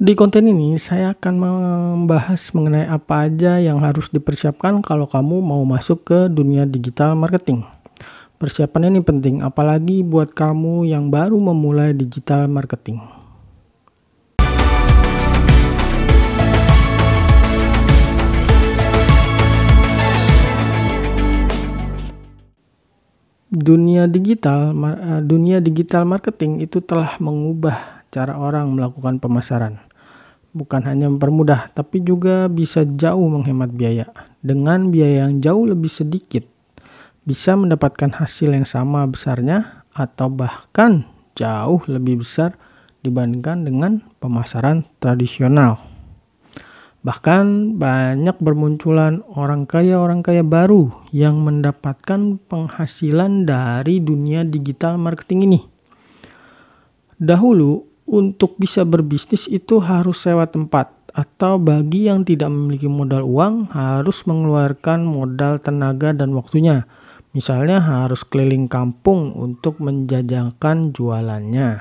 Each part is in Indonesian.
Di konten ini saya akan membahas mengenai apa aja yang harus dipersiapkan kalau kamu mau masuk ke dunia digital marketing. Persiapan ini penting apalagi buat kamu yang baru memulai digital marketing. Dunia digital eh, dunia digital marketing itu telah mengubah cara orang melakukan pemasaran bukan hanya mempermudah, tapi juga bisa jauh menghemat biaya. Dengan biaya yang jauh lebih sedikit, bisa mendapatkan hasil yang sama besarnya atau bahkan jauh lebih besar dibandingkan dengan pemasaran tradisional. Bahkan banyak bermunculan orang kaya-orang kaya baru yang mendapatkan penghasilan dari dunia digital marketing ini. Dahulu untuk bisa berbisnis itu harus sewa tempat atau bagi yang tidak memiliki modal uang harus mengeluarkan modal tenaga dan waktunya. Misalnya harus keliling kampung untuk menjajakan jualannya.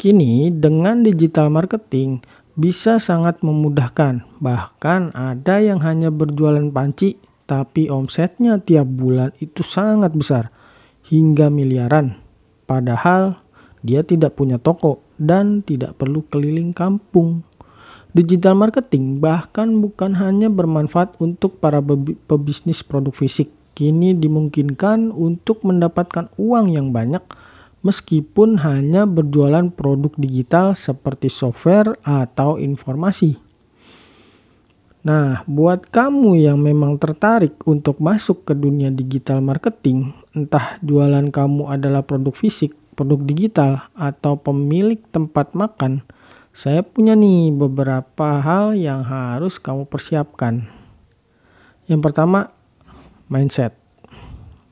Kini dengan digital marketing bisa sangat memudahkan. Bahkan ada yang hanya berjualan panci tapi omsetnya tiap bulan itu sangat besar hingga miliaran. Padahal dia tidak punya toko dan tidak perlu keliling kampung. Digital marketing bahkan bukan hanya bermanfaat untuk para pebisnis produk fisik. Kini dimungkinkan untuk mendapatkan uang yang banyak meskipun hanya berjualan produk digital seperti software atau informasi. Nah, buat kamu yang memang tertarik untuk masuk ke dunia digital marketing, entah jualan kamu adalah produk fisik produk digital atau pemilik tempat makan, saya punya nih beberapa hal yang harus kamu persiapkan. Yang pertama, mindset.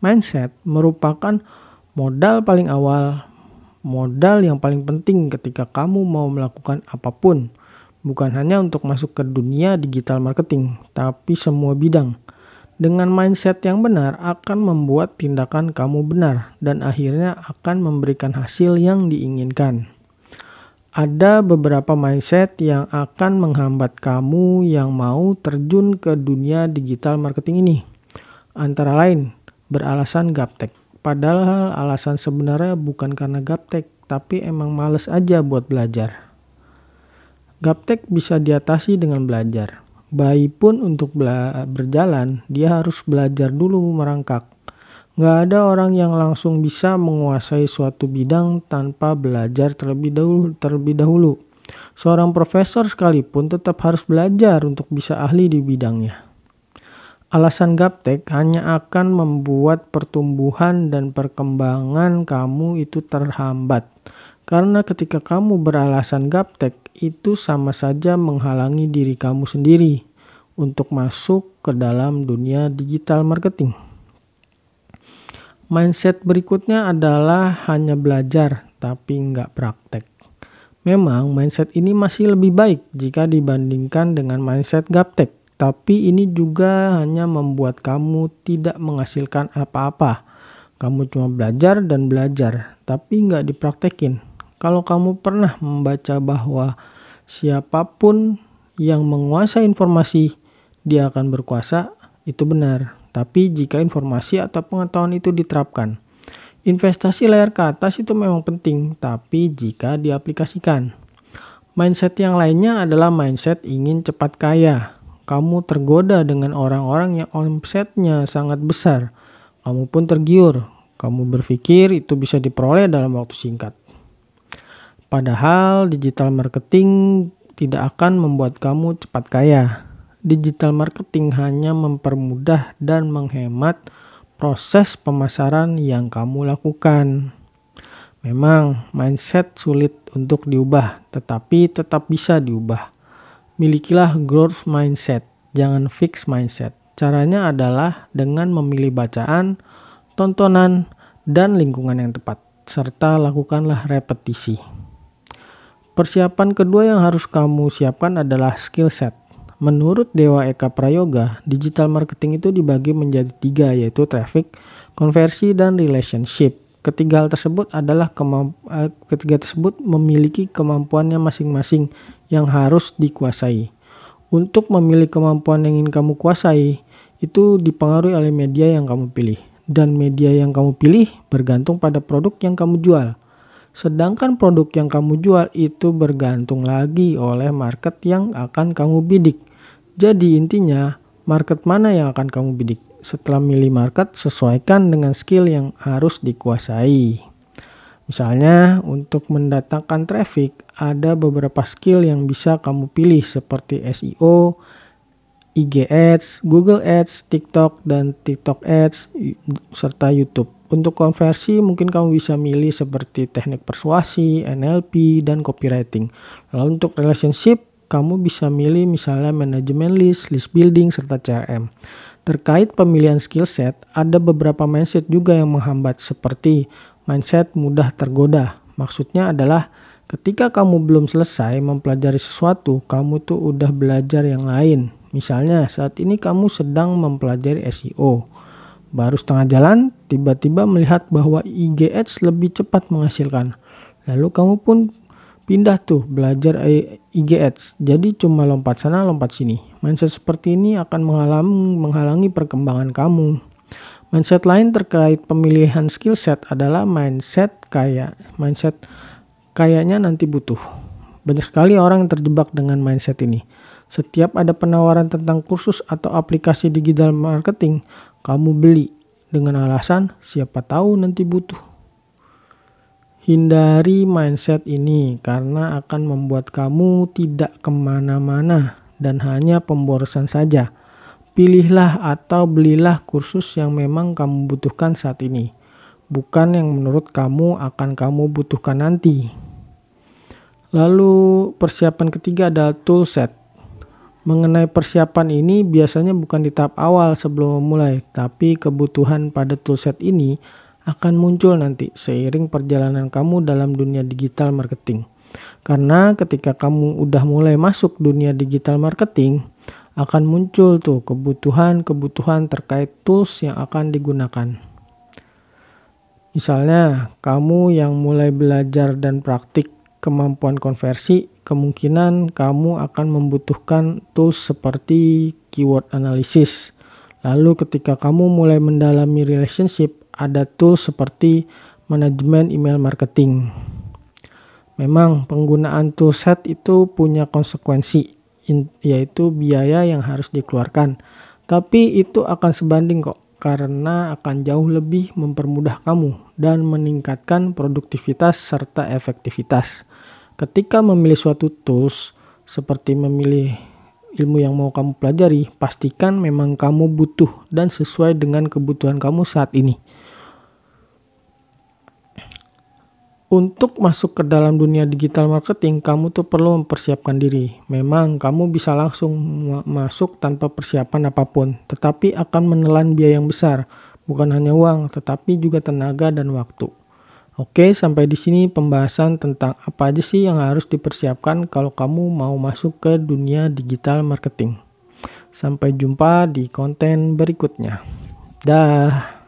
Mindset merupakan modal paling awal, modal yang paling penting ketika kamu mau melakukan apa pun. Bukan hanya untuk masuk ke dunia digital marketing, tapi semua bidang dengan mindset yang benar akan membuat tindakan kamu benar dan akhirnya akan memberikan hasil yang diinginkan. Ada beberapa mindset yang akan menghambat kamu yang mau terjun ke dunia digital marketing ini. Antara lain, beralasan gaptek. Padahal alasan sebenarnya bukan karena gaptek, tapi emang males aja buat belajar. Gaptek bisa diatasi dengan belajar Bayi pun untuk berjalan, dia harus belajar dulu merangkak. Gak ada orang yang langsung bisa menguasai suatu bidang tanpa belajar terlebih dahulu. Terlebih dahulu. Seorang profesor sekalipun tetap harus belajar untuk bisa ahli di bidangnya. Alasan gaptek hanya akan membuat pertumbuhan dan perkembangan kamu itu terhambat. Karena ketika kamu beralasan gaptek, itu sama saja menghalangi diri kamu sendiri untuk masuk ke dalam dunia digital marketing. Mindset berikutnya adalah hanya belajar tapi nggak praktek. Memang mindset ini masih lebih baik jika dibandingkan dengan mindset gaptek. Tapi ini juga hanya membuat kamu tidak menghasilkan apa-apa. Kamu cuma belajar dan belajar, tapi nggak dipraktekin kalau kamu pernah membaca bahwa siapa pun yang menguasai informasi, dia akan berkuasa, itu benar. Tapi jika informasi atau pengetahuan itu diterapkan, investasi layar ke atas itu memang penting, tapi jika diaplikasikan. Mindset yang lainnya adalah mindset ingin cepat kaya. Kamu tergoda dengan orang-orang yang omsetnya sangat besar. Kamu pun tergiur. Kamu berpikir itu bisa diperoleh dalam waktu singkat. Padahal digital marketing tidak akan membuat kamu cepat kaya. Digital marketing hanya mempermudah dan menghemat proses pemasaran yang kamu lakukan. Memang mindset sulit untuk diubah, tetapi tetap bisa diubah. Milikilah growth mindset, jangan fix mindset. Caranya adalah dengan memilih bacaan, tontonan, dan lingkungan yang tepat, serta lakukanlah repetisi. Persiapan kedua yang harus kamu siapkan adalah skill set. Menurut Dewa Eka Prayoga, digital marketing itu dibagi menjadi tiga yaitu traffic, konversi, dan relationship. Ketiga hal tersebut adalah eh, ketiga tersebut memiliki kemampuannya masing-masing yang harus dikuasai. Untuk memilih kemampuan yang ingin kamu kuasai, itu dipengaruhi oleh media yang kamu pilih. Dan media yang kamu pilih bergantung pada produk yang kamu jual. Sedangkan produk yang kamu jual itu bergantung lagi oleh market yang akan kamu bidik. Jadi intinya, market mana yang akan kamu bidik? Setelah milih market, sesuaikan dengan skill yang harus dikuasai. Misalnya, untuk mendatangkan traffic, ada beberapa skill yang bisa kamu pilih seperti SEO, IG Ads, Google Ads, TikTok, dan TikTok Ads, serta YouTube. Untuk konversi mungkin kamu bisa milih seperti teknik persuasi, NLP, dan copywriting. Lalu untuk relationship, kamu bisa milih misalnya manajemen list, list building, serta CRM. Terkait pemilihan skill set, ada beberapa mindset juga yang menghambat seperti mindset mudah tergoda. Maksudnya adalah ketika kamu belum selesai mempelajari sesuatu, kamu tuh udah belajar yang lain. Misalnya saat ini kamu sedang mempelajari SEO. Baru setengah jalan, tiba-tiba melihat bahwa IG Ads lebih cepat menghasilkan. Lalu kamu pun pindah tuh belajar IG Ads. Jadi cuma lompat sana lompat sini. Mindset seperti ini akan menghalangi, perkembangan kamu. Mindset lain terkait pemilihan skill set adalah mindset kayak mindset kayaknya nanti butuh. Banyak sekali orang yang terjebak dengan mindset ini. Setiap ada penawaran tentang kursus atau aplikasi digital marketing, kamu beli dengan alasan siapa tahu nanti butuh. Hindari mindset ini karena akan membuat kamu tidak ke mana-mana dan hanya pemborosan saja. Pilihlah atau belilah kursus yang memang kamu butuhkan saat ini, bukan yang menurut kamu akan kamu butuhkan nanti. Lalu persiapan ketiga adalah toolset. Mengenai persiapan ini biasanya bukan di tahap awal sebelum memulai, tapi kebutuhan pada toolset ini akan muncul nanti seiring perjalanan kamu dalam dunia digital marketing. Karena ketika kamu udah mulai masuk dunia digital marketing, akan muncul tuh kebutuhan-kebutuhan terkait tools yang akan digunakan. Misalnya, kamu yang mulai belajar dan praktik kemampuan konversi, kemungkinan kamu akan membutuhkan tools seperti keyword analysis. Lalu ketika kamu mulai mendalami relationship, ada tools seperti manajemen email marketing. Memang penggunaan toolset itu punya konsekuensi, yaitu biaya yang harus dikeluarkan. Tapi itu akan sebanding kok, karena akan jauh lebih mempermudah kamu dan meningkatkan produktivitas serta efektivitas. Ketika memilih suatu tools, seperti memilih ilmu yang mau kamu pelajari, pastikan memang kamu butuh dan sesuai dengan kebutuhan kamu saat ini. untuk masuk ke dalam dunia digital marketing, kamu tuh perlu mempersiapkan diri. Memang kamu bisa langsung masuk tanpa persiapan apa pun, tetapi akan menelan biaya yang besar. Bukan hanya uang, tetapi juga tenaga dan waktu. Oke, sampai di sini pembahasan tentang apa aja sih yang harus dipersiapkan kalau kamu mau masuk ke dunia digital marketing. Sampai jumpa di konten berikutnya. Dah.